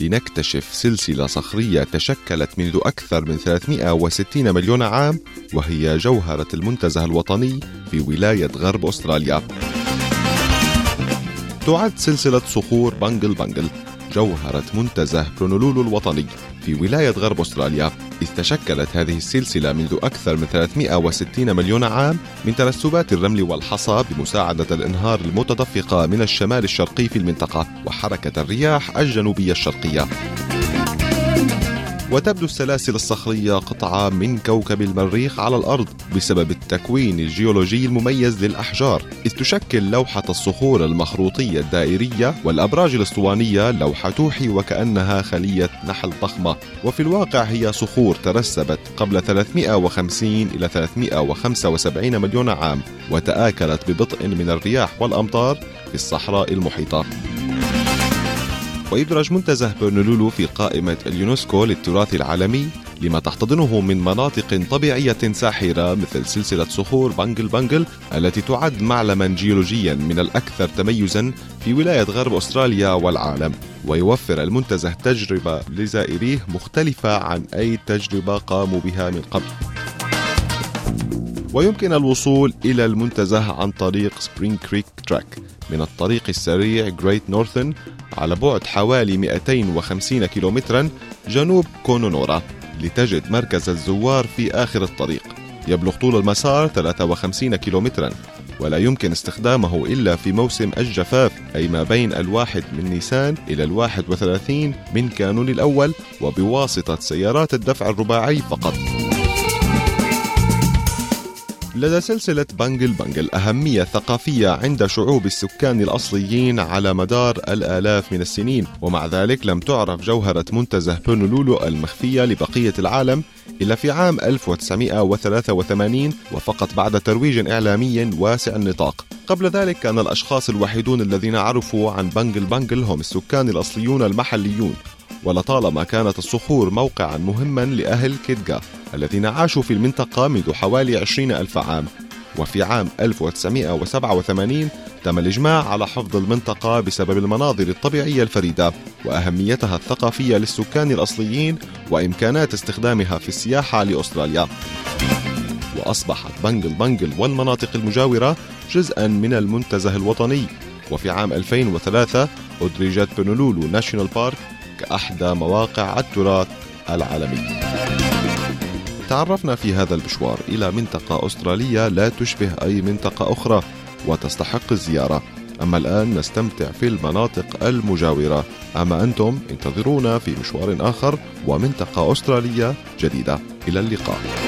لنكتشف سلسلة صخرية تشكلت منذ أكثر من 360 مليون عام وهي جوهرة المنتزه الوطني في ولاية غرب أستراليا. تعد سلسلة صخور بانجل بانجل جوهرة منتزه بورنولولو الوطني في ولاية غرب أستراليا. إذ تشكلت هذه السلسلة منذ أكثر من 360 مليون عام من ترسبات الرمل والحصى بمساعدة الإنهار المتدفقة من الشمال الشرقي في المنطقة وحركة الرياح الجنوبية الشرقية. وتبدو السلاسل الصخرية قطعة من كوكب المريخ على الأرض بسبب التكوين الجيولوجي المميز للأحجار إذ تشكل لوحة الصخور المخروطية الدائرية والأبراج الأسطوانية لوحة توحي وكأنها خلية نحل ضخمة. وفي الواقع هي صخور ترسبت قبل 350 إلى 375 مليون عام وتآكلت ببطء من الرياح والأمطار في الصحراء المحيطة. ويدرج منتزه بورنولولو في قائمة اليونسكو للتراث العالمي لما تحتضنه من مناطق طبيعية ساحرة مثل سلسلة صخور بانجل بانجل التي تعد معلما جيولوجيا من الأكثر تميزا في ولاية غرب أستراليا والعالم. ويوفر المنتزه تجربة لزائريه مختلفة عن أي تجربة قاموا بها من قبل. ويمكن الوصول إلى المنتزه عن طريق Spring Creek Track من الطريق السريع Great Northern على بعد حوالي 250 كيلومترا جنوب كونونورا لتجد مركز الزوار في آخر الطريق. يبلغ طول المسار 53 كيلومترا ولا يمكن استخدامه إلا في موسم الجفاف أي ما بين الواحد من نيسان إلى الواحد وثلاثين من كانون الأول وبواسطة سيارات الدفع الرباعي فقط. لدى سلسلة بانجل بانجل أهمية ثقافية عند شعوب السكان الأصليين على مدار الآلاف من السنين ومع ذلك لم تعرف جوهرة منتزه بورنولولو المخفية لبقية العالم إلا في عام 1983 وفقط بعد ترويج إعلامي واسع النطاق. قبل ذلك كان الأشخاص الوحيدون الذين عرفوا عن بانجل بانجل هم السكان الأصليون المحليون ولطالما كانت الصخور موقعا مهما لأهل كيدجا الذين عاشوا في المنطقة منذ حوالي عشرين ألف عام. وفي عام 1987 تم الإجماع على حفظ المنطقة بسبب المناظر الطبيعية الفريدة وأهميتها الثقافية للسكان الأصليين وإمكانات استخدامها في السياحة لأستراليا. وأصبحت بنجل بنجل والمناطق المجاورة جزءا من المنتزه الوطني. وفي عام 2003 أدرجت بنولولو ناشونال بارك كأحدى مواقع التراث العالمي. تعرفنا في هذا المشوار إلى منطقة أسترالية لا تشبه أي منطقة أخرى وتستحق الزيارة. أما الآن نستمتع في المناطق المجاورة. أما أنتم انتظرونا في مشوار آخر ومنطقة أسترالية جديدة. إلى اللقاء.